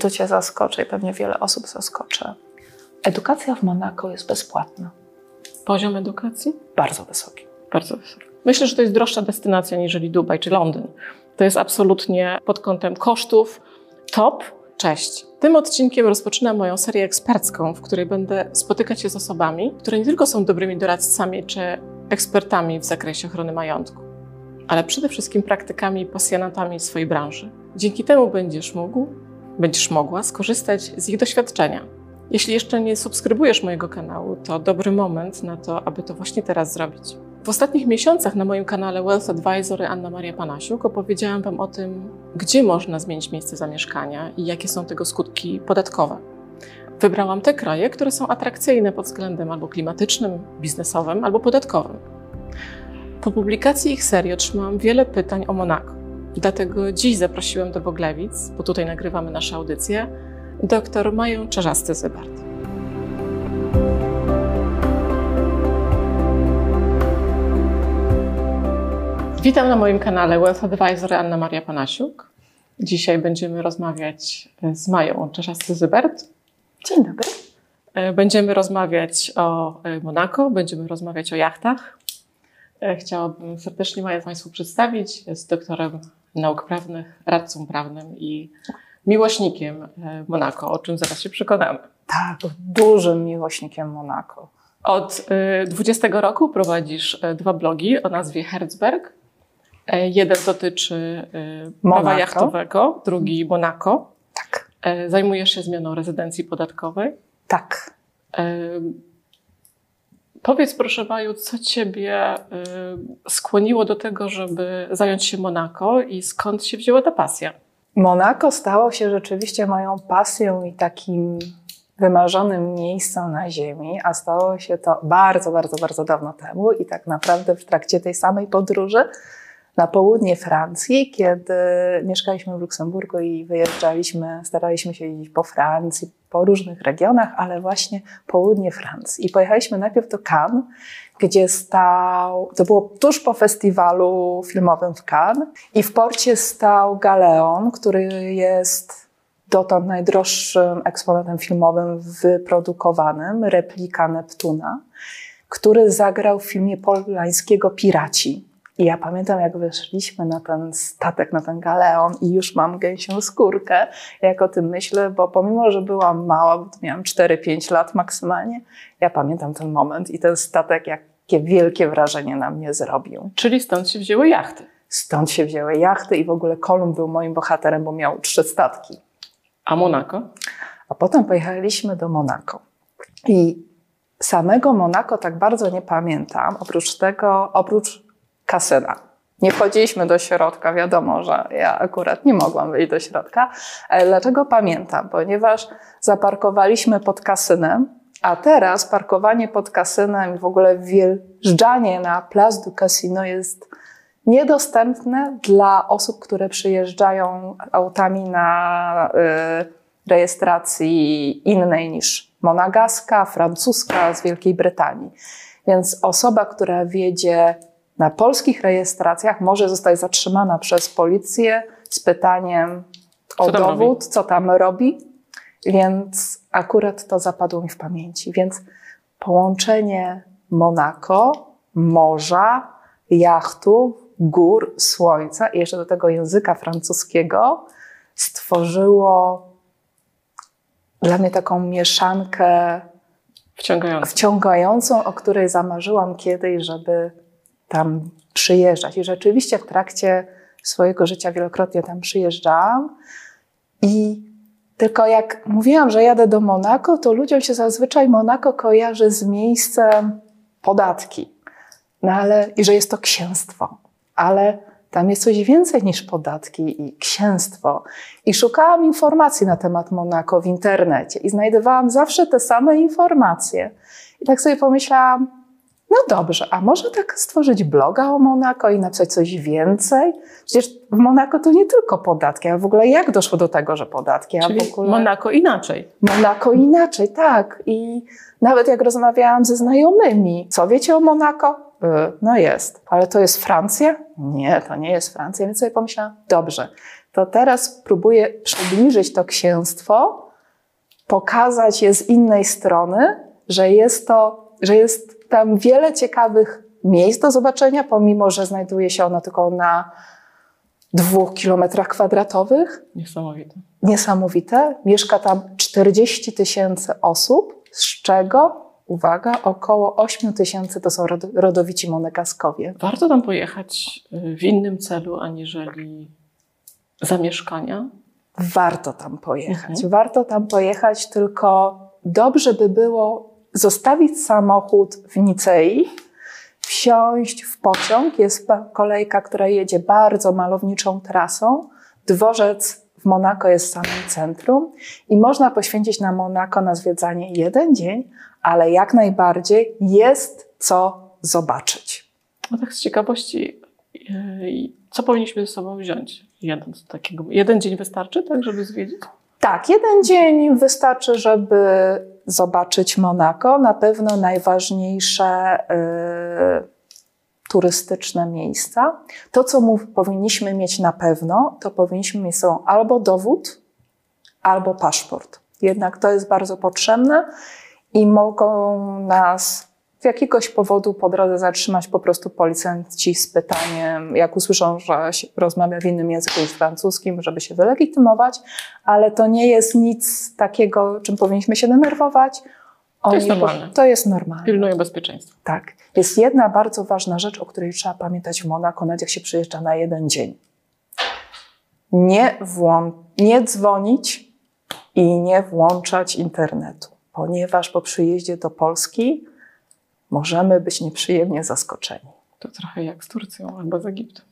tu Cię zaskoczę i pewnie wiele osób zaskoczę. Edukacja w Monako jest bezpłatna. Poziom edukacji? Bardzo wysoki. Bardzo wysoki. Myślę, że to jest droższa destynacja niżeli Dubaj czy Londyn. To jest absolutnie pod kątem kosztów top. Cześć. Tym odcinkiem rozpoczynam moją serię ekspercką, w której będę spotykać się z osobami, które nie tylko są dobrymi doradcami czy ekspertami w zakresie ochrony majątku, ale przede wszystkim praktykami i pasjonatami swojej branży. Dzięki temu będziesz mógł, będziesz mogła skorzystać z ich doświadczenia. Jeśli jeszcze nie subskrybujesz mojego kanału, to dobry moment na to, aby to właśnie teraz zrobić. W ostatnich miesiącach na moim kanale Wealth Advisory Anna Maria Panasiuk opowiedziałam Wam o tym, gdzie można zmienić miejsce zamieszkania i jakie są tego skutki podatkowe. Wybrałam te kraje, które są atrakcyjne pod względem albo klimatycznym, biznesowym, albo podatkowym. Po publikacji ich serii otrzymałam wiele pytań o Monako. Dlatego dziś zaprosiłem do Boglewic, bo tutaj nagrywamy nasze audycje, dr Maję Czerzasty-Zybart. Witam na moim kanale Wealth Advisor Anna Maria Panasiuk. Dzisiaj będziemy rozmawiać z Mają Czerzasty-Zybert. Dzień dobry. Będziemy rozmawiać o Monako, będziemy rozmawiać o jachtach. Chciałabym serdecznie Maję Państwu przedstawić. Jest doktorem nauk prawnych, radcą prawnym i miłośnikiem Monako, o czym zaraz się przekonamy. Tak, dużym miłośnikiem Monako. Od 20 roku prowadzisz dwa blogi o nazwie Herzberg. Jeden dotyczy prawa Monako. jachtowego, drugi Monako. Tak. Zajmujesz się zmianą rezydencji podatkowej. Tak. Powiedz proszę Maju, co Ciebie skłoniło do tego, żeby zająć się Monako i skąd się wzięła ta pasja? Monako stało się rzeczywiście moją pasją i takim wymarzonym miejscem na ziemi, a stało się to bardzo, bardzo, bardzo dawno temu i tak naprawdę w trakcie tej samej podróży na południe Francji, kiedy mieszkaliśmy w Luksemburgu i wyjeżdżaliśmy, staraliśmy się jeździć po Francji, po różnych regionach, ale właśnie południe Francji. I pojechaliśmy najpierw do Cannes, gdzie stał, to było tuż po festiwalu filmowym w Cannes i w porcie stał Galeon, który jest dotąd najdroższym eksponatem filmowym wyprodukowanym, replika Neptuna, który zagrał w filmie Polańskiego Piraci. I ja pamiętam, jak weszliśmy na ten statek, na ten galeon i już mam gęsią skórkę, jak o tym myślę, bo pomimo, że byłam mała, bo miałam 4-5 lat maksymalnie, ja pamiętam ten moment i ten statek, jakie wielkie wrażenie na mnie zrobił. Czyli stąd się wzięły jachty. Stąd się wzięły jachty i w ogóle Kolumb był moim bohaterem, bo miał trzy statki. A Monako? A potem pojechaliśmy do Monako. I samego Monako tak bardzo nie pamiętam, oprócz tego, oprócz kasyna. Nie wchodziliśmy do środka, wiadomo, że ja akurat nie mogłam wyjść do środka. Dlaczego pamiętam? Ponieważ zaparkowaliśmy pod kasynem, a teraz parkowanie pod kasynem i w ogóle wjeżdżanie na Place du Casino jest niedostępne dla osób, które przyjeżdżają autami na y, rejestracji innej niż monegaska, francuska z Wielkiej Brytanii. Więc osoba, która wjedzie na polskich rejestracjach może zostać zatrzymana przez policję z pytaniem o Co dowód, robi? co tam robi. Więc akurat to zapadło mi w pamięci. Więc połączenie Monako, morza, jachtów, gór, słońca i jeszcze do tego języka francuskiego stworzyło dla mnie taką mieszankę Wciągające. wciągającą, o której zamarzyłam kiedyś, żeby tam przyjeżdżać. I rzeczywiście w trakcie swojego życia wielokrotnie tam przyjeżdżałam. I tylko jak mówiłam, że jadę do Monako, to ludziom się zazwyczaj Monako kojarzy z miejscem podatki. No ale, i że jest to księstwo. Ale tam jest coś więcej niż podatki i księstwo. I szukałam informacji na temat Monako w internecie i znajdowałam zawsze te same informacje. I tak sobie pomyślałam, no dobrze, a może tak stworzyć bloga o Monako i napisać coś więcej? Przecież w Monako to nie tylko podatki, a w ogóle jak doszło do tego, że podatki? A Czyli w ogóle... Monako inaczej. Monako inaczej, tak. I nawet jak rozmawiałam ze znajomymi, co wiecie o Monako? Y, No jest, ale to jest Francja? Nie, to nie jest Francja. Więc sobie pomyślałam, dobrze, to teraz próbuję przybliżyć to księstwo, pokazać je z innej strony, że jest to, że jest tam wiele ciekawych miejsc do zobaczenia, pomimo że znajduje się ono tylko na dwóch kilometrach kwadratowych. Niesamowite. Niesamowite. Mieszka tam 40 tysięcy osób, z czego, uwaga, około 8 tysięcy to są rodowici monekaskowie. Warto tam pojechać y, w innym celu, aniżeli zamieszkania? Warto tam pojechać. Mhm. Warto tam pojechać, tylko dobrze by było zostawić samochód w Nicei, wsiąść w pociąg. Jest kolejka, która jedzie bardzo malowniczą trasą. Dworzec w Monako jest w samym centrum i można poświęcić na Monako na zwiedzanie jeden dzień, ale jak najbardziej jest co zobaczyć. No tak z ciekawości, co powinniśmy ze sobą wziąć? Jeden, takiego, jeden dzień wystarczy, tak, żeby zwiedzić? Tak, jeden dzień wystarczy, żeby zobaczyć Monako. Na pewno najważniejsze y, turystyczne miejsca. To, co mów, powinniśmy mieć na pewno, to powinniśmy mieć są albo dowód, albo paszport. Jednak to jest bardzo potrzebne i mogą nas z jakiegoś powodu po drodze zatrzymać po prostu policjanci z pytaniem, jak usłyszą, że rozmawia w innym języku niż francuskim, żeby się wylegitymować, ale to nie jest nic takiego, czym powinniśmy się denerwować. Oni to jest normalne. To jest normalne. Pilnują bezpieczeństwa. Tak. Jest jedna bardzo ważna rzecz, o której trzeba pamiętać w Monako, nawet jak się przyjeżdża na jeden dzień. Nie, włą- nie dzwonić i nie włączać internetu, ponieważ po przyjeździe do Polski możemy być nieprzyjemnie zaskoczeni. To trochę jak z Turcją albo z Egiptem.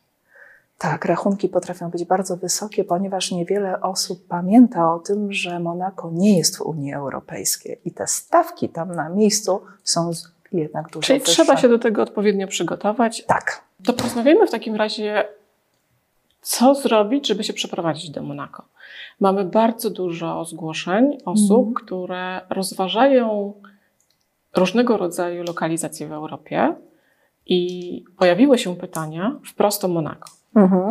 Tak, rachunki potrafią być bardzo wysokie, ponieważ niewiele osób pamięta o tym, że Monako nie jest w Unii Europejskiej i te stawki tam na miejscu są jednak dużo Czyli wyższe. trzeba się do tego odpowiednio przygotować. Tak. To porozmawiajmy w takim razie, co zrobić, żeby się przeprowadzić do Monako. Mamy bardzo dużo zgłoszeń osób, mm. które rozważają różnego rodzaju lokalizacje w Europie i pojawiły się pytania wprost o Monako. Mhm.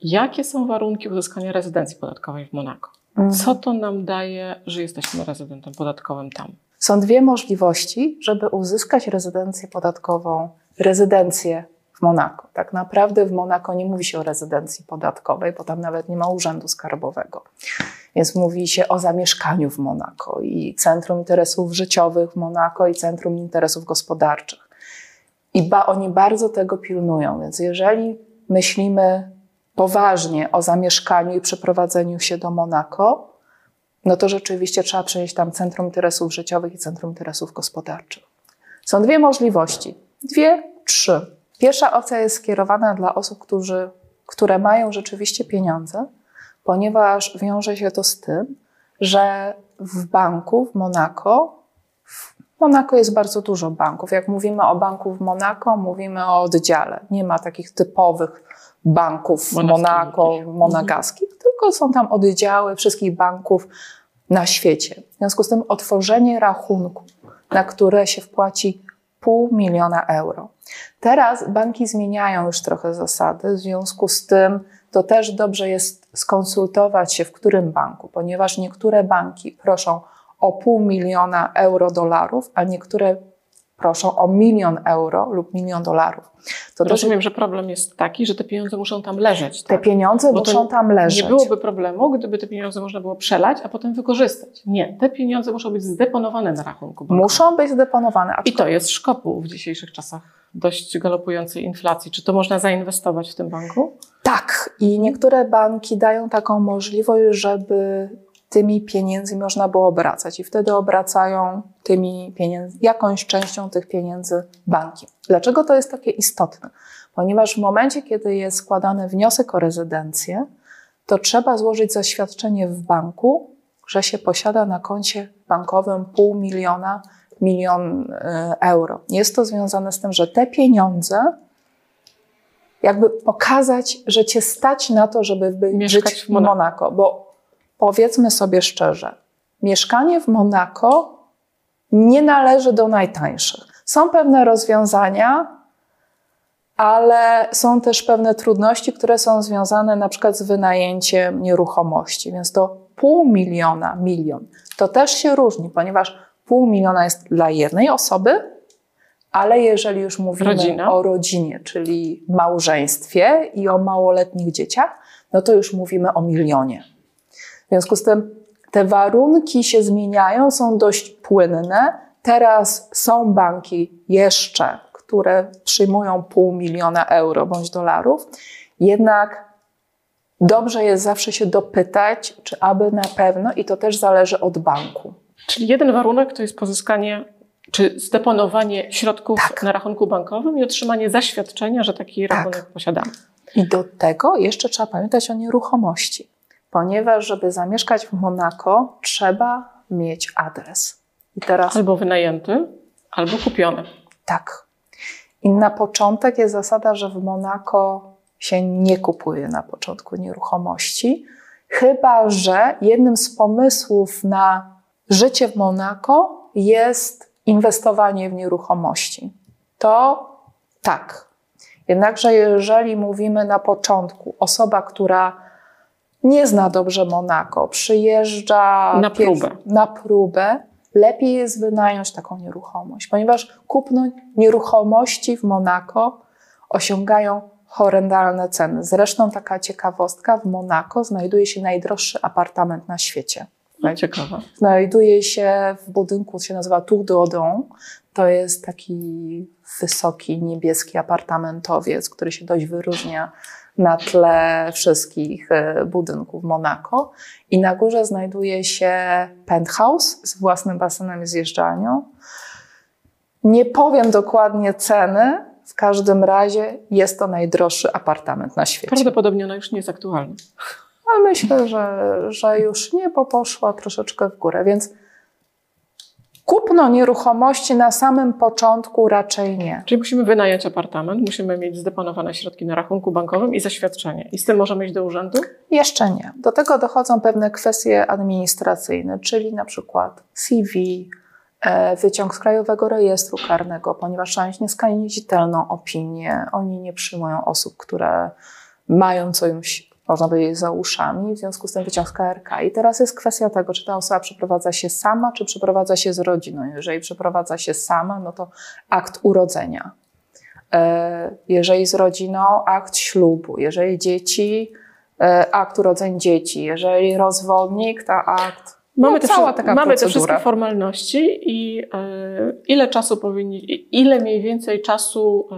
Jakie są warunki uzyskania rezydencji podatkowej w Monako? Mhm. Co to nam daje, że jesteśmy rezydentem podatkowym tam? Są dwie możliwości, żeby uzyskać rezydencję podatkową, rezydencję Monako. Tak naprawdę w Monako nie mówi się o rezydencji podatkowej, bo tam nawet nie ma urzędu skarbowego. Więc mówi się o zamieszkaniu w Monako i Centrum Interesów Życiowych w Monako i Centrum Interesów Gospodarczych. I ba, oni bardzo tego pilnują, więc jeżeli myślimy poważnie o zamieszkaniu i przeprowadzeniu się do Monako, no to rzeczywiście trzeba przenieść tam Centrum Interesów Życiowych i Centrum Interesów Gospodarczych. Są dwie możliwości. Dwie, trzy. Pierwsza opcja jest skierowana dla osób, którzy, które mają rzeczywiście pieniądze, ponieważ wiąże się to z tym, że w banku w Monako, w Monako jest bardzo dużo banków. Jak mówimy o banku w Monako, mówimy o oddziale. Nie ma takich typowych banków w Monako, monagaskich, mhm. tylko są tam oddziały wszystkich banków na świecie. W związku z tym otworzenie rachunku, na które się wpłaci pół miliona euro. Teraz banki zmieniają już trochę zasady, w związku z tym to też dobrze jest skonsultować się, w którym banku, ponieważ niektóre banki proszą o pół miliona euro dolarów, a niektóre proszą o milion euro lub milion dolarów. To Rozumiem, że problem jest taki, że te pieniądze muszą tam leżeć. Tak? Te pieniądze Bo muszą tam leżeć. Nie byłoby problemu, gdyby te pieniądze można było przelać, a potem wykorzystać. Nie, te pieniądze muszą być zdeponowane na rachunku bankowym. Muszą być zdeponowane. I to jest szkopu w dzisiejszych czasach dość galopującej inflacji. Czy to można zainwestować w tym banku? Tak. I niektóre banki dają taką możliwość, żeby tymi pieniędzmi można było obracać i wtedy obracają tymi pieniędzy, jakąś częścią tych pieniędzy banki. Dlaczego to jest takie istotne? Ponieważ w momencie, kiedy jest składany wniosek o rezydencję, to trzeba złożyć zaświadczenie w banku, że się posiada na koncie bankowym pół miliona, milion e, euro. Jest to związane z tym, że te pieniądze jakby pokazać, że cię stać na to, żeby Mieszkać żyć w Monako. Monako. Bo powiedzmy sobie szczerze, mieszkanie w Monako nie należy do najtańszych. Są pewne rozwiązania, ale są też pewne trudności, które są związane na przykład z wynajęciem nieruchomości, więc to pół miliona, milion, to też się różni, ponieważ pół miliona jest dla jednej osoby, ale jeżeli już mówimy Rodzina. o rodzinie, czyli małżeństwie i o małoletnich dzieciach, no to już mówimy o milionie. W związku z tym te warunki się zmieniają, są dość płynne. Teraz są banki jeszcze, które przyjmują pół miliona euro bądź dolarów, jednak dobrze jest zawsze się dopytać, czy aby na pewno, i to też zależy od banku. Czyli jeden warunek to jest pozyskanie czy zdeponowanie środków Tak. na rachunku bankowym i otrzymanie zaświadczenia, że taki Tak. rachunek posiadamy. I do tego jeszcze trzeba pamiętać o nieruchomości, ponieważ żeby zamieszkać w Monako, trzeba mieć adres. I teraz Albo wynajęty, albo kupiony. tak. I na początek jest zasada, że w Monako się nie kupuje na początku nieruchomości, chyba że jednym z pomysłów na życie w Monako jest inwestowanie w nieruchomości. To tak. Jednakże, jeżeli mówimy na początku, osoba, która nie zna dobrze Monako, przyjeżdża Na próbę. na próbę, lepiej jest wynająć taką nieruchomość, ponieważ kupno nieruchomości w Monako osiągają horrendalne ceny. Zresztą taka ciekawostka, w Monako znajduje się najdroższy apartament na świecie. No, ciekawe. Znajduje się w budynku, się nazywa Tour de Odon. To jest taki wysoki, niebieski apartamentowiec, który się dość wyróżnia na tle wszystkich e, budynków Monako. I na górze znajduje się penthouse z własnym basenem i zjeżdżalnią. Nie powiem dokładnie ceny, w każdym razie jest to najdroższy apartament na świecie. Prawdopodobnie ona już nie jest aktualna. Ale myślę, że, że już nie, bo poszła troszeczkę w górę, więc kupno nieruchomości na samym początku raczej nie. Czyli musimy wynająć apartament, musimy mieć zdeponowane środki na rachunku bankowym i zaświadczenie. I z tym możemy iść do urzędu? Jeszcze nie. Do tego dochodzą pewne kwestie administracyjne, czyli na przykład CV, e, wyciąg z Krajowego Rejestru Karnego, ponieważ trzeba mieć nieskazitelną opinię. Oni nie przyjmują osób, które mają coś, można powiedzieć, za uszami, w związku z tym wyciąg z KRK. I teraz jest kwestia tego, czy ta osoba przeprowadza się sama, czy przeprowadza się z rodziną. Jeżeli przeprowadza się sama, no to akt urodzenia. E, Jeżeli z rodziną, akt ślubu. Jeżeli dzieci, e, akt urodzeń dzieci. Jeżeli rozwodnik, to akt. Mamy, no, te, cała taka mamy te wszystkie formalności i e, ile czasu powinni, ile mniej więcej czasu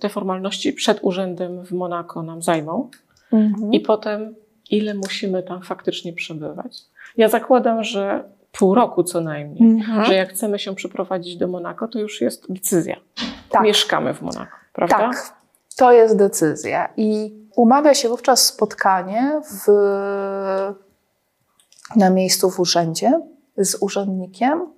te formalności przed urzędem w Monako nam zajmą Mhm. i potem ile musimy tam faktycznie przebywać. Ja zakładam, że pół roku co najmniej, Mhm. że jak chcemy się przeprowadzić do Monako, to już jest decyzja. Tak. Mieszkamy w Monako, prawda? Tak, to jest decyzja. I umawia się wówczas spotkanie w, na miejscu w urzędzie z urzędnikiem.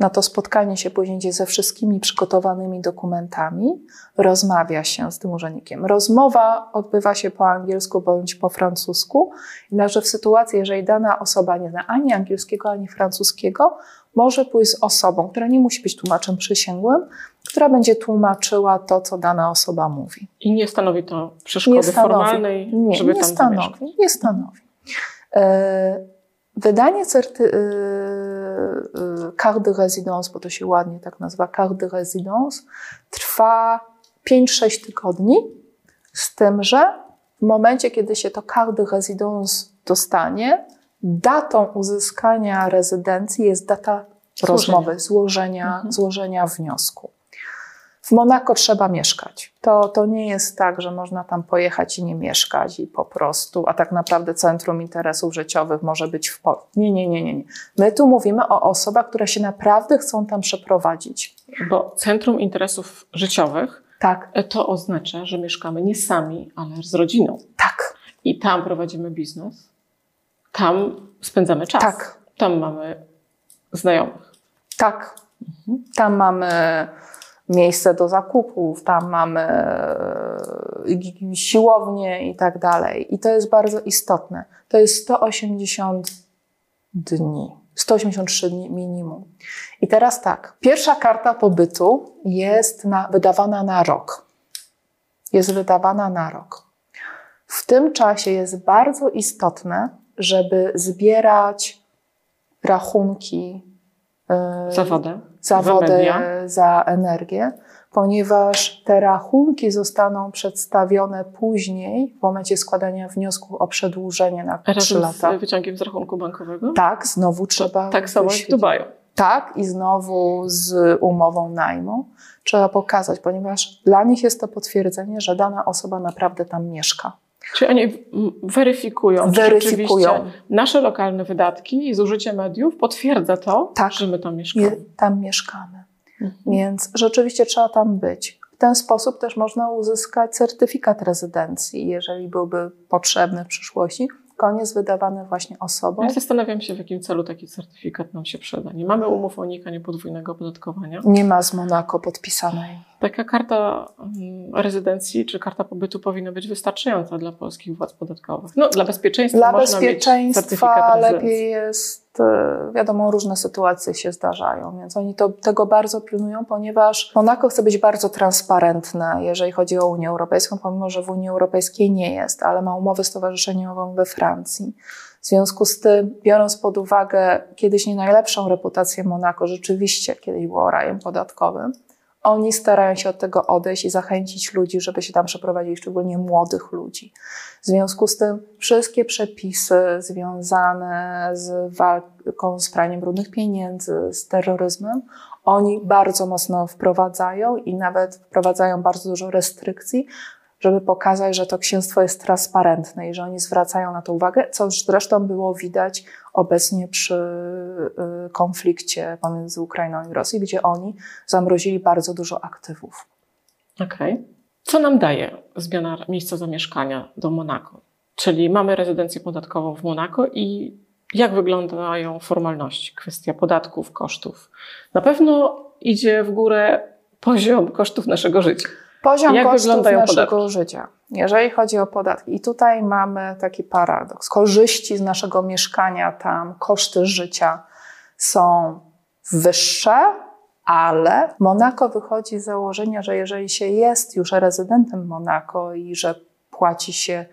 Na to spotkanie się później idzie ze wszystkimi przygotowanymi dokumentami, rozmawia się z tym urzędnikiem. Rozmowa odbywa się po angielsku bądź po francusku, jednakże w sytuacji, jeżeli dana osoba nie zna ani angielskiego, ani francuskiego, może pójść z osobą, która nie musi być tłumaczem przysięgłym, która będzie tłumaczyła to, co dana osoba mówi. I nie stanowi to przeszkody Nie stanowi. formalnej, Nie, żeby nie tam stanowi. Nie stanowi. E, Wydanie certy, y, carte de résidence, bo to się ładnie tak nazywa, carte de résidence, trwa 5-6 tygodni, z tym, że w momencie, kiedy się to carte de résidence dostanie, datą uzyskania rezydencji jest data rozmowy, złożenia, Mhm. złożenia wniosku. W Monako trzeba mieszkać. To, to nie jest tak, że można tam pojechać i nie mieszkać i po prostu, a tak naprawdę centrum interesów życiowych może być w Polsce. Nie, nie, nie, nie, nie. My tu mówimy o osobach, które się naprawdę chcą tam przeprowadzić. Bo Centrum Interesów Życiowych Tak, e, to oznacza, że mieszkamy nie sami, ale z rodziną. tak, I tam prowadzimy biznes, tam spędzamy czas. tak, Tam mamy znajomych. tak. Tam mamy miejsce do zakupów, tam mamy e, siłownię i tak dalej. I to jest bardzo istotne. To jest 180 dni. 183 dni minimum. I teraz tak, pierwsza karta pobytu jest na, wydawana na rok. jest wydawana na rok. W tym czasie jest bardzo istotne, żeby zbierać rachunki Za wodę. za za wodę, media. za energię, ponieważ te rachunki zostaną przedstawione później w momencie składania wniosku o przedłużenie na 3 Razem lata. z wyciągiem z rachunku bankowego? Tak, znowu trzeba. Tak samo jak w. Dubaju. Tak, i znowu z umową najmu trzeba pokazać, ponieważ dla nich jest to potwierdzenie, że dana osoba naprawdę tam mieszka. Czyli oni weryfikują, Weryfikują. nasze lokalne wydatki i zużycie mediów potwierdza to, Tak. że my tam mieszkamy. Tam mieszkamy. Mhm. Więc rzeczywiście trzeba tam być. W ten sposób też można uzyskać certyfikat rezydencji, jeżeli byłby potrzebny w przyszłości. Koniec wydawany właśnie osobom. Ja zastanawiam się, w jakim celu taki certyfikat nam się przyda. Nie mamy umów o unikaniu podwójnego opodatkowania. Nie ma z Monako podpisanej. Taka karta mm, rezydencji czy karta pobytu powinna być wystarczająca dla polskich władz podatkowych. No, dla bezpieczeństwa Dla bezpieczeństwa lepiej jest, wiadomo, różne sytuacje się zdarzają, więc oni to, tego bardzo pilnują, ponieważ Monako chce być bardzo transparentne, jeżeli chodzi o Unię Europejską, pomimo że w Unii Europejskiej nie jest, ale ma umowę stowarzyszeniową we Francji. W związku z tym, biorąc pod uwagę kiedyś nie najlepszą reputację Monako, rzeczywiście kiedyś było rajem podatkowym, oni starają się od tego odejść i zachęcić ludzi, żeby się tam przeprowadzili, szczególnie młodych ludzi. W związku z tym wszystkie przepisy związane z walką z praniem brudnych pieniędzy, z terroryzmem, oni bardzo mocno wprowadzają i nawet wprowadzają bardzo dużo restrykcji, żeby pokazać, że to księstwo jest transparentne i że oni zwracają na to uwagę, co zresztą było widać obecnie przy y, konflikcie pomiędzy Ukrainą i Rosją, gdzie oni zamrozili bardzo dużo aktywów. Okej. Co nam daje zmiana miejsca zamieszkania do Monako? Czyli mamy rezydencję podatkową w Monako i jak wyglądają formalności, kwestia podatków, kosztów? Na pewno idzie w górę poziom kosztów naszego życia. Poziom Jak kosztów naszego podatki? życia. Jeżeli chodzi o podatki, i tutaj mamy taki paradoks. Korzyści z naszego mieszkania tam, koszty życia są wyższe, ale Monako wychodzi z założenia, że jeżeli się jest już rezydentem Monako i że płaci się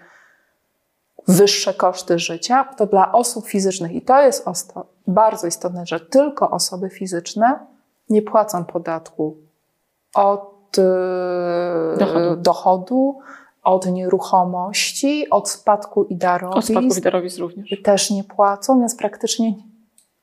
wyższe koszty życia, to dla osób fizycznych, i to jest bardzo istotne, że tylko osoby fizyczne nie płacą podatku od Dochodu. dochodu, od nieruchomości, od spadku i Od darowizn spadków i darowizn również. też nie płacą, więc praktycznie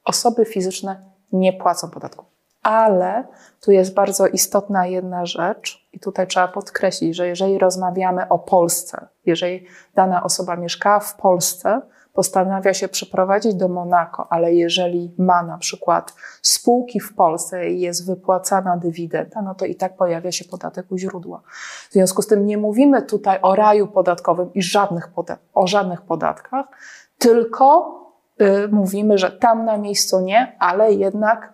osoby fizyczne nie płacą podatku. Ale tu jest bardzo istotna jedna rzecz, i tutaj trzeba podkreślić, że jeżeli rozmawiamy o Polsce, jeżeli dana osoba mieszkała w Polsce, postanawia się przeprowadzić do Monako, ale jeżeli ma na przykład spółki w Polsce i jest wypłacana dywidenda, no to i tak pojawia się podatek u źródła. W związku z tym nie mówimy tutaj o raju podatkowym i żadnych o żadnych podatkach, tylko y, mówimy, że tam na miejscu nie, ale jednak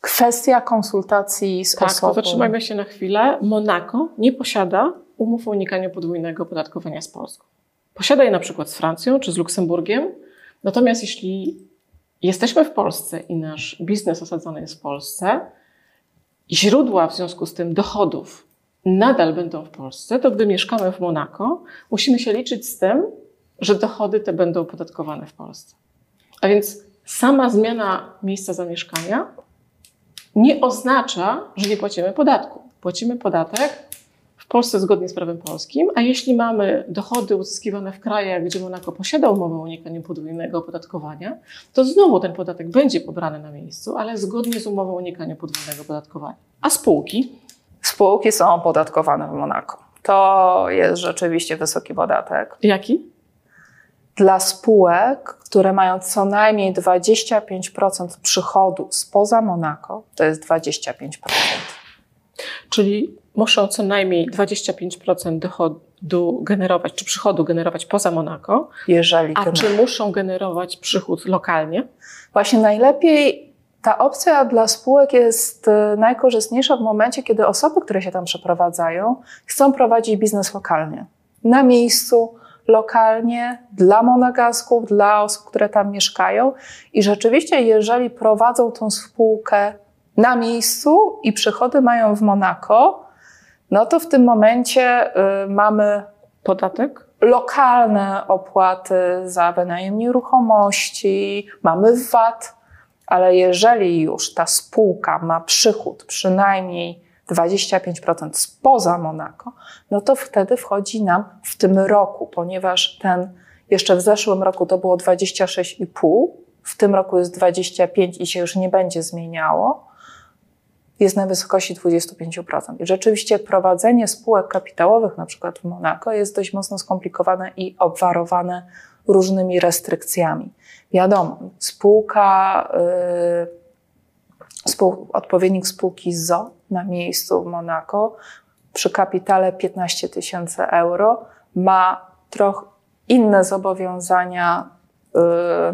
kwestia konsultacji z Tak, osobą. zatrzymajmy się na chwilę. Monako nie posiada umów o unikaniu podwójnego opodatkowania z Polską. Posiada je na przykład z Francją czy z Luksemburgiem. Natomiast jeśli jesteśmy w Polsce i nasz biznes osadzony jest w Polsce, źródła w związku z tym dochodów nadal będą w Polsce, to gdy mieszkamy w Monako, musimy się liczyć z tym, że dochody te będą opodatkowane w Polsce. A więc sama zmiana miejsca zamieszkania nie oznacza, że nie płacimy podatku. Płacimy podatek w Polsce zgodnie z prawem polskim, a jeśli mamy dochody uzyskiwane w krajach, gdzie Monako posiada umowę o unikaniu podwójnego opodatkowania, to znowu ten podatek będzie pobrany na miejscu, ale zgodnie z umową o unikaniu podwójnego opodatkowania. A spółki? Spółki są opodatkowane w Monako. To jest rzeczywiście wysoki podatek. Jaki? Dla spółek, które mają co najmniej 25% przychodu spoza Monako, to jest 25%. Czyli muszą co najmniej 25% dochodu generować, czy przychodu generować poza Monako, Jeżeli a czy muszą generować przychód lokalnie? Właśnie najlepiej ta opcja dla spółek jest e, najkorzystniejsza w momencie, kiedy osoby, które się tam przeprowadzają, chcą prowadzić biznes lokalnie. Na miejscu, lokalnie, dla monegasków, dla osób, które tam mieszkają. I rzeczywiście, jeżeli prowadzą tą spółkę na miejscu i przychody mają w Monako, no to w tym momencie y, mamy Podatek? lokalne opłaty za wynajem nieruchomości, mamy VAT, ale jeżeli już ta spółka ma przychód przynajmniej 25% spoza Monako, no to wtedy wchodzi nam w tym roku, ponieważ ten jeszcze w zeszłym roku to było 26,5, w tym roku jest 25 i się już nie będzie zmieniało, jest na wysokości 25%. I rzeczywiście prowadzenie spółek kapitałowych, na przykład w Monako, jest dość mocno skomplikowane i obwarowane różnymi restrykcjami. Wiadomo, spółka, yy, spół, odpowiednik spółki ZO na miejscu w Monako przy kapitale 15 tysięcy euro ma trochę inne zobowiązania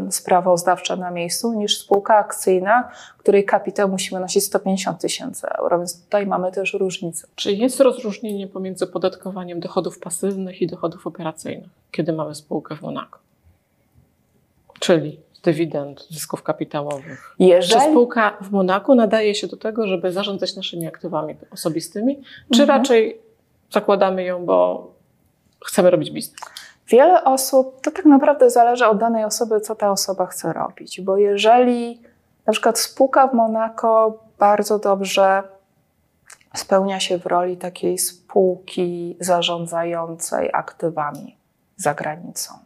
y, sprawozdawcze na miejscu niż spółka akcyjna, której kapitał musi wynosić 150 tysięcy euro, więc tutaj mamy też różnicę. Czy jest rozróżnienie pomiędzy podatkowaniem dochodów pasywnych i dochodów operacyjnych, kiedy mamy spółkę w Monako? Czyli dywidend, zysków kapitałowych. Jeżeli... Czy spółka w Monaku nadaje się do tego, żeby zarządzać naszymi aktywami osobistymi, czy Mhm. raczej zakładamy ją, bo chcemy robić biznes? Wiele osób, to tak naprawdę zależy od danej osoby, co ta osoba chce robić, bo jeżeli na przykład spółka w Monako bardzo dobrze spełnia się w roli takiej spółki zarządzającej aktywami za granicą.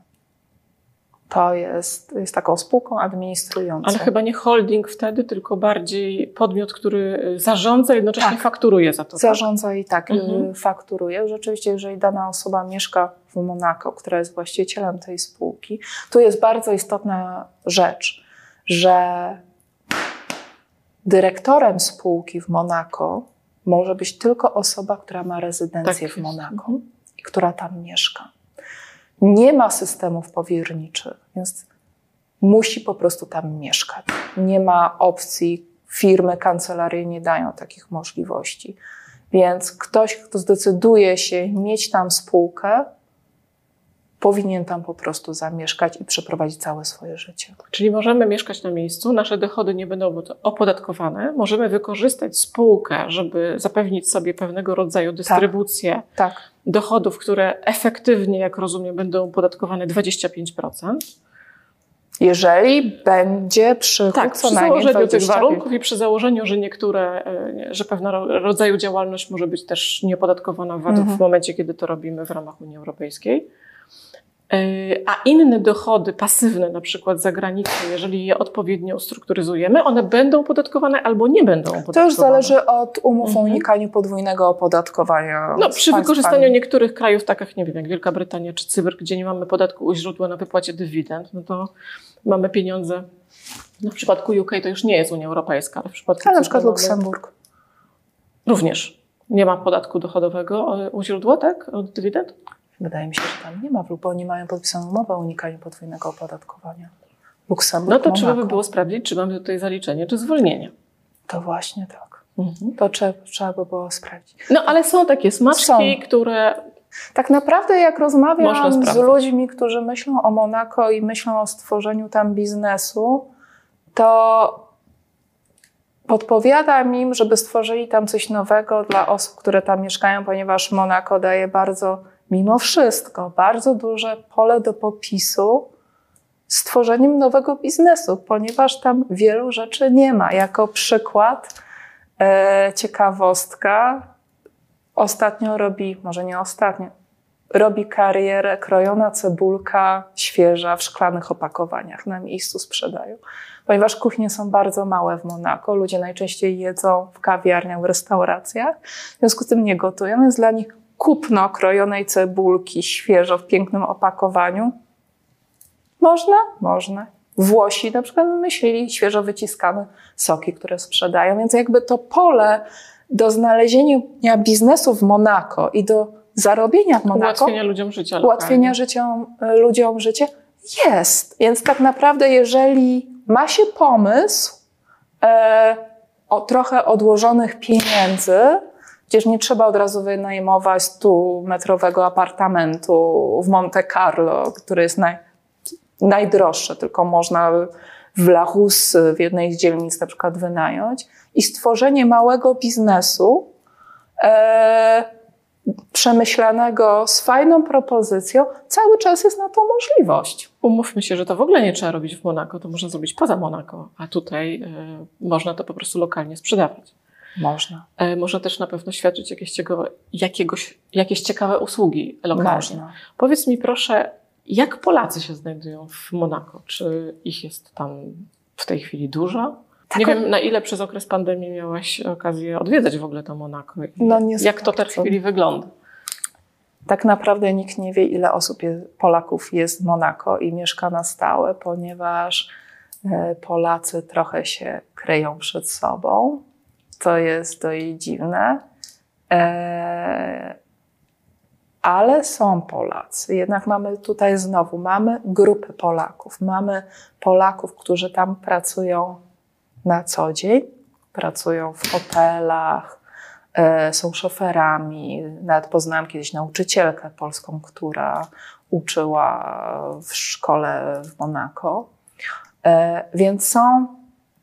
To jest, jest taką spółką administrującą. Ale chyba nie holding wtedy, tylko bardziej podmiot, który y, zarządza, jednocześnie Tak. fakturuje za to. tak? zarządza i tak Mhm. y, fakturuje. Rzeczywiście, jeżeli dana osoba mieszka w Monako, która jest właścicielem tej spółki, tu jest bardzo istotna rzecz, że dyrektorem spółki w Monako może być tylko osoba, która ma rezydencję Tak w. Monako Mhm. i która tam mieszka. Nie ma systemów powierniczych, więc musi po prostu tam mieszkać. Nie ma opcji, firmy, kancelarie nie dają takich możliwości. Więc ktoś, kto zdecyduje się mieć tam spółkę, powinien tam po prostu zamieszkać i przeprowadzić całe swoje życie. Czyli możemy mieszkać na miejscu, nasze dochody nie będą opodatkowane, możemy wykorzystać spółkę, żeby zapewnić sobie pewnego rodzaju dystrybucję Tak. dochodów, które efektywnie, jak rozumiem, będą opodatkowane 25%. Jeżeli będzie przychód Tak, przy założeniu tych 25. warunków i przy założeniu, że niektóre, e, że pewnego rodzaju działalność może być też nieopodatkowana VAT Mhm. w momencie, kiedy to robimy w ramach Unii Europejskiej. E, A inne dochody pasywne, na przykład za granicą, jeżeli je odpowiednio ustrukturyzujemy, one będą opodatkowane albo nie będą opodatkowane. To już zależy od umów o Mhm. unikaniu podwójnego opodatkowania. No, przy wykorzystaniu niektórych krajów, takich nie wiem, jak Wielka Brytania czy Cypr, gdzie nie mamy podatku u źródła na wypłacie dywidend, no to mamy pieniądze. No, w przypadku UK to już nie jest Unia Europejska, ale w przypadku Ale na przykład Luksemburg. Również nie ma podatku dochodowego e, u źródła, tak? Od dywidend? Wydaje mi się, że tam nie ma, bo oni mają podpisaną umowę o unikaniu podwójnego opodatkowania. Luksemburg, No to trzeba by było sprawdzić, czy mamy tutaj zaliczenie, czy zwolnienie. To właśnie tak. Mhm. To trzeba, trzeba by było sprawdzić. No ale są takie smaczki, Są. które Tak naprawdę, jak rozmawiam z ludźmi, którzy myślą o Monako i myślą o stworzeniu tam biznesu, to podpowiadam im, żeby stworzyli tam coś nowego dla osób, które tam mieszkają, ponieważ Monako daje bardzo, mimo wszystko, bardzo duże pole do popisu stworzeniem nowego biznesu, ponieważ tam wielu rzeczy nie ma. Jako przykład, e, ciekawostka, ostatnio robi, może nie ostatnio, robi karierę krojona cebulka świeża w szklanych opakowaniach na miejscu sprzedają. Ponieważ kuchnie są bardzo małe w Monako, ludzie najczęściej jedzą w kawiarniach, w restauracjach, w związku z tym nie gotują, więc dla nich kupno krojonej cebulki świeżo w pięknym opakowaniu można? Można. Włosi na przykład wymyślili świeżo wyciskane soki, które sprzedają, więc jakby to pole do znalezienia biznesu w Monako i do zarobienia w Monako, ułatwienia ludziom życia. ułatwienia życiom, ludziom życie jest. Więc tak naprawdę, jeżeli ma się pomysł e, o trochę odłożonych pieniędzy, przecież nie trzeba od razu wynajmować 100-metrowego apartamentu w Monte Carlo, który jest naj, najdroższy, tylko można w La Rousse, w jednej z dzielnic na przykład wynająć i stworzenie małego biznesu e, przemyślanego z fajną propozycją, cały czas jest na to możliwość. Umówmy się, że to w ogóle nie trzeba robić w Monako, to można zrobić poza Monako, a tutaj y, można to po prostu lokalnie sprzedawać. Można. Y, można też na pewno świadczyć jakieś, jakiegoś, jakieś ciekawe usługi lokalnie. Można. Powiedz mi proszę, jak Polacy się znajdują w Monako? Czy ich jest tam w tej chwili dużo? Tak, nie wiem, na ile przez okres pandemii miałaś okazję odwiedzać w ogóle to Monako. No, Jak to w tej chwili wygląda? Tak naprawdę nikt nie wie, ile osób jest, Polaków jest w Monako i mieszka na stałe, ponieważ e, Polacy trochę się kryją przed sobą. To jest dość dziwne. E, ale są Polacy. Jednak mamy tutaj znowu, mamy grupy Polaków. Mamy Polaków, którzy tam pracują na co dzień, pracują w hotelach, e, są szoferami. Nawet poznałam kiedyś nauczycielkę polską, która uczyła w szkole w Monako. E, więc są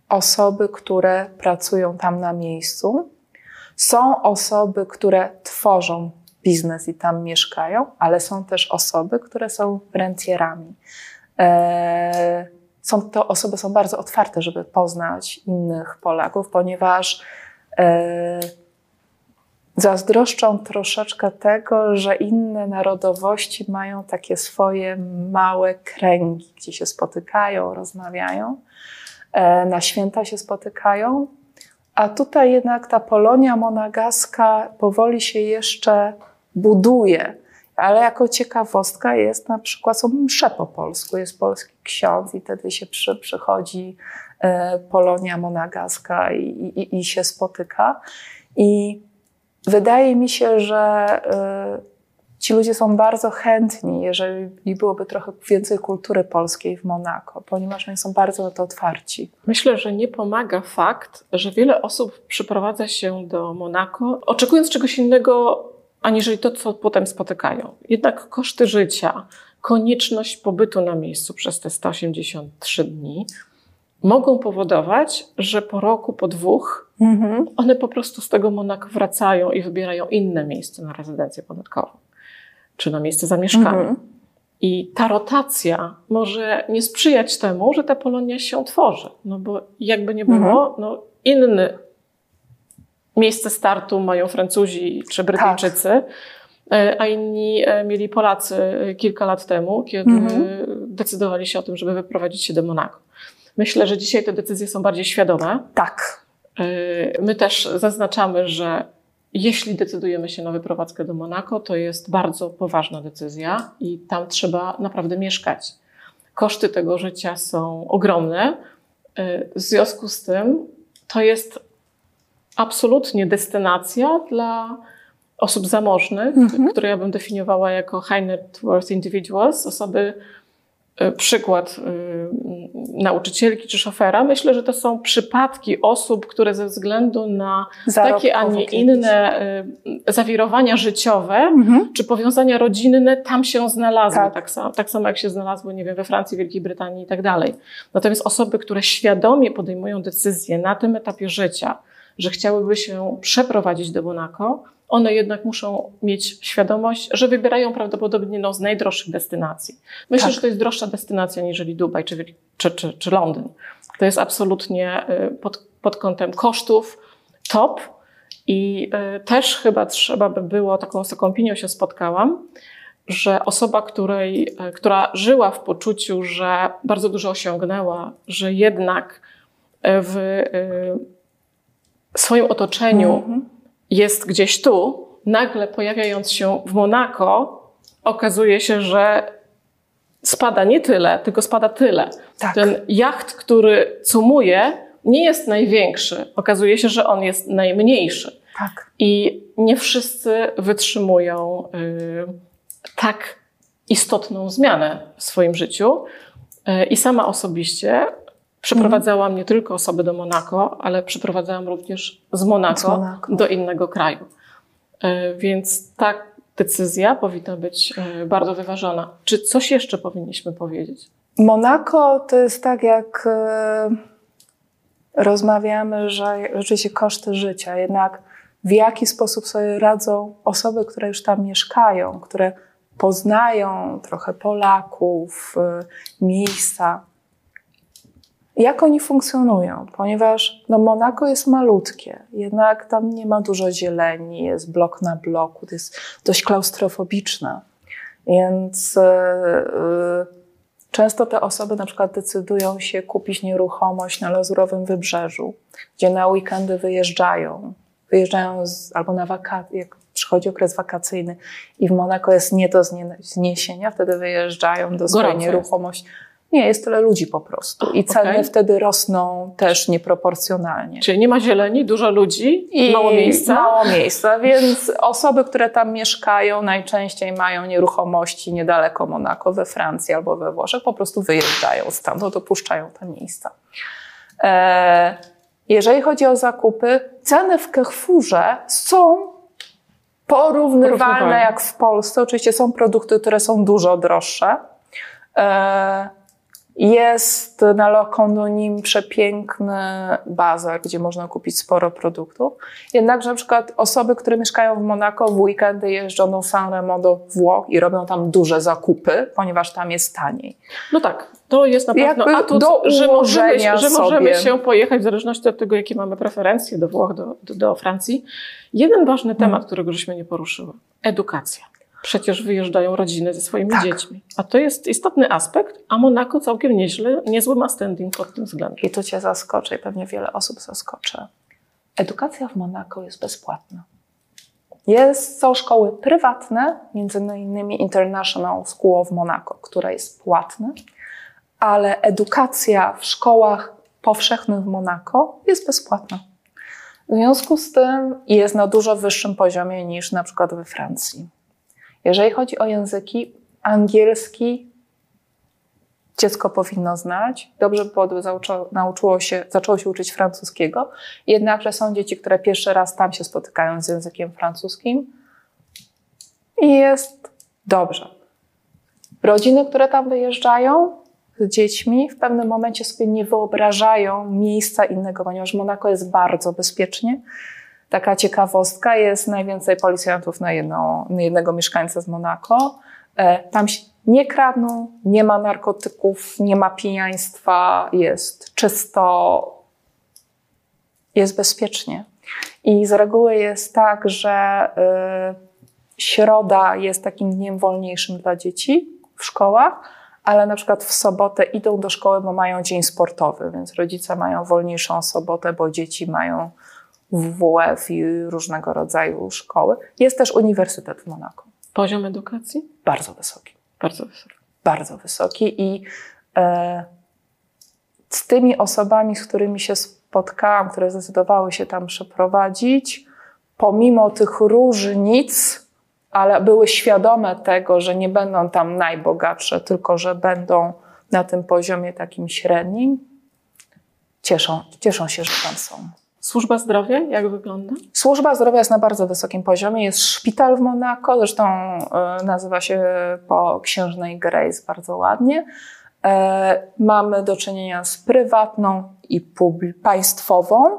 osoby, które pracują tam na miejscu. Są osoby, które tworzą biznes i tam mieszkają, ale są też osoby, które są rentierami. E, są to osoby są bardzo otwarte, żeby poznać innych Polaków, ponieważ e, zazdroszczą troszeczkę tego, że inne narodowości mają takie swoje małe kręgi, gdzie się spotykają, rozmawiają, na święta się spotykają. A tutaj jednak ta Polonia monagaska powoli się jeszcze buduje. Ale jako ciekawostka jest na przykład, są msze po polsku, jest polski ksiądz i wtedy się przy, przychodzi e, Polonia monagaska i, i, i się spotyka. I wydaje mi się, że e, ci ludzie są bardzo chętni, jeżeli byłoby trochę więcej kultury polskiej w Monako, ponieważ oni są bardzo na to otwarci. Myślę, że nie pomaga fakt, że wiele osób przyprowadza się do Monako, oczekując czegoś innego aniżeli to, co potem spotykają. Jednak koszty życia, konieczność pobytu na miejscu przez te 183 dni mogą powodować, że po roku, po dwóch, mhm. one po prostu z tego Monako wracają i wybierają inne miejsce na rezydencję podatkową czy na miejsce zamieszkania. Mhm. I ta rotacja może nie sprzyjać temu, że ta Polonia się tworzy. No bo jakby nie było, mhm. no inny miejsce startu mają Francuzi czy Brytyjczycy, tak. a inni e, mieli Polacy e, kilka lat temu, kiedy mhm. decydowali się o tym, żeby wyprowadzić się do Monako. Myślę, że dzisiaj te decyzje są bardziej świadome. Tak. My też zaznaczamy, że jeśli decydujemy się na wyprowadzkę do Monako, to jest bardzo poważna decyzja i tam trzeba naprawdę mieszkać. Koszty tego życia są ogromne. W związku z tym to jest absolutnie destynacja dla osób zamożnych, mhm. które ja bym definiowała jako high net worth individuals, osoby, przykład y, nauczycielki czy szofera. Myślę, że to są przypadki osób, które ze względu na takie, a nie inne y, zawirowania życiowe mhm. czy powiązania rodzinne tam się znalazły. Tak. Tak, samo, tak samo jak się znalazły, nie wiem, we Francji, Wielkiej Brytanii i tak dalej. Natomiast osoby, które świadomie podejmują decyzje na tym etapie życia, że chciałyby się przeprowadzić do Monako, one jednak muszą mieć świadomość, że wybierają prawdopodobnie jedną z najdroższych destynacji. Myślę, tak. że to jest droższa destynacja niż Dubaj czy, czy, czy, czy Londyn. To jest absolutnie y, pod, pod kątem kosztów top i y, też chyba trzeba by było, taką z taką opinią się spotkałam, że osoba, której, y, która żyła w poczuciu, że bardzo dużo osiągnęła, że jednak w swoim otoczeniu mhm. jest gdzieś tu, nagle pojawiając się w Monako, okazuje się, że spada nie tyle, tylko spada tyle. Tak. Ten jacht, który cumuje, nie jest największy. Okazuje się, że on jest najmniejszy. Tak. I nie wszyscy wytrzymują y, tak istotną zmianę w swoim życiu. Y, I sama osobiście Przeprowadzałam nie tylko osoby do Monako, ale przeprowadzałam również z Monako, z Monako. do innego kraju. E, więc ta decyzja powinna być e, bardzo wyważona. Czy coś jeszcze powinniśmy powiedzieć? Monako to jest tak, jak e, rozmawiamy, że rzeczywiście koszty życia. Jednak w jaki sposób sobie radzą osoby, które już tam mieszkają, które poznają trochę Polaków, miejsca. Jak oni funkcjonują? Ponieważ no, Monako jest malutkie, jednak tam nie ma dużo zieleni, jest blok na bloku, to jest dość klaustrofobiczne. Więc yy, często te osoby na przykład decydują się kupić nieruchomość na Lazurowym Wybrzeżu, gdzie na weekendy wyjeżdżają. Wyjeżdżają z, albo na wakacje, jak przychodzi okres wakacyjny i w Monako jest nie do zniesienia, wtedy wyjeżdżają do swojej nieruchomości. Nie, jest tyle ludzi po prostu. I ceny okay. wtedy rosną też nieproporcjonalnie. Czyli nie ma zieleni, dużo ludzi i mało miejsca. Mało miejsca, więc osoby, które tam mieszkają, najczęściej mają nieruchomości niedaleko Monako, we Francji albo we Włoszech, po prostu wyjeżdżają stamtąd, dopuszczają te miejsca. E, jeżeli chodzi o zakupy, ceny w Carrefourze są porównywalne jak w Polsce. Oczywiście są produkty, które są dużo droższe. Jest na Lokondonim przepiękny bazar, gdzie można kupić sporo produktów. Jednakże na przykład osoby, które mieszkają w Monako w weekendy jeżdżą do San Remo do Włoch i robią tam duże zakupy, ponieważ tam jest taniej. No tak, to jest na pewno Jakby atut, do że, możemy, że możemy się pojechać w zależności od tego, jakie mamy preferencje do Włoch, do, do, do Francji. Jeden ważny temat, hmm. którego żeśmy nie poruszyły. Edukacja przecież wyjeżdżają rodziny ze swoimi tak. dziećmi. A to jest istotny aspekt, a Monako całkiem nieźle, niezły ma standing pod tym względem. I tu Cię zaskoczę i pewnie wiele osób zaskoczy. Edukacja w Monako jest bezpłatna. Jest, są szkoły prywatne, między innymi International School of Monaco, która jest płatna, ale edukacja w szkołach powszechnych w Monako jest bezpłatna. W związku z tym jest na dużo wyższym poziomie niż na przykład we Francji. Jeżeli chodzi o języki, angielski dziecko powinno znać. Dobrze by nauczyło się, zaczęło się uczyć francuskiego. Jednakże są dzieci, które pierwszy raz tam się spotykają z językiem francuskim i jest dobrze. Rodziny, które tam wyjeżdżają z dziećmi, w pewnym momencie sobie nie wyobrażają miejsca innego, ponieważ Monako jest bardzo bezpiecznie. Taka ciekawostka, jest najwięcej policjantów na, jedno, na jednego mieszkańca z Monako. E, tam się nie kradną, nie ma narkotyków, nie ma pijaństwa, jest czysto, jest bezpiecznie. I z reguły jest tak, że y, środa jest takim dniem wolniejszym dla dzieci w szkołach, ale na przykład w sobotę idą do szkoły, bo mają dzień sportowy, więc rodzice mają wolniejszą sobotę, bo dzieci mają WWF i różnego rodzaju szkoły. Jest też Uniwersytet w Monako. Poziom edukacji? Bardzo wysoki. Bardzo wysoki. Bardzo wysoki i e, z tymi osobami, z którymi się spotkałam, które zdecydowały się tam przeprowadzić, pomimo tych różnic, ale były świadome tego, że nie będą tam najbogatsze, tylko że będą na tym poziomie takim średnim, cieszą, cieszą się, że tam są. Służba zdrowia, jak wygląda? Służba zdrowia jest na bardzo wysokim poziomie. Jest szpital w Monako, zresztą e, nazywa się po księżnej Grace bardzo ładnie. E, mamy do czynienia z prywatną i państwową.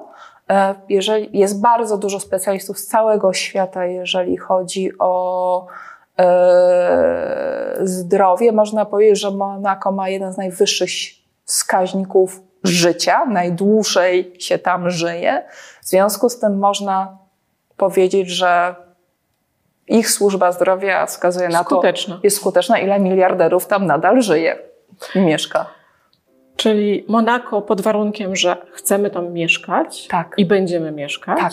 E, jeżeli, jest bardzo dużo specjalistów z całego świata, jeżeli chodzi o zdrowie. Można powiedzieć, że Monako ma jeden z najwyższych wskaźników życia, najdłużej się tam żyje. W związku z tym można powiedzieć, że ich służba zdrowia wskazuje na skuteczna. to, jest skuteczna, ile miliarderów tam nadal żyje i mieszka. Czyli Monako pod warunkiem, że chcemy tam mieszkać tak. i będziemy mieszkać. Tak.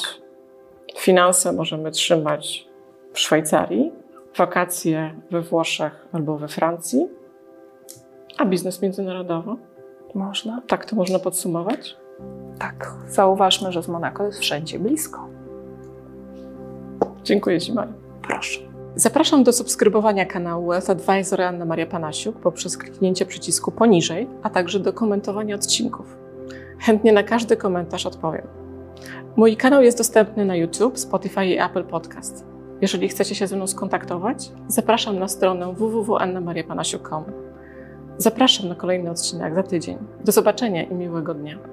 Finanse możemy trzymać w Szwajcarii, wakacje we Włoszech albo we Francji, a biznes międzynarodowy można. Tak to można podsumować? Tak. Zauważmy, że z Monako jest wszędzie blisko. Dziękuję Ci. Proszę. Zapraszam do subskrybowania kanału Wealth Advisor Anna Maria Panasiuk poprzez kliknięcie przycisku poniżej, a także do komentowania odcinków. Chętnie na każdy komentarz odpowiem. Mój kanał jest dostępny na YouTube, Spotify i Apple Podcast. Jeżeli chcecie się ze mną skontaktować, zapraszam na stronę www.annamariapanasiuk.com. Zapraszam na kolejny odcinek za tydzień. Do zobaczenia i miłego dnia.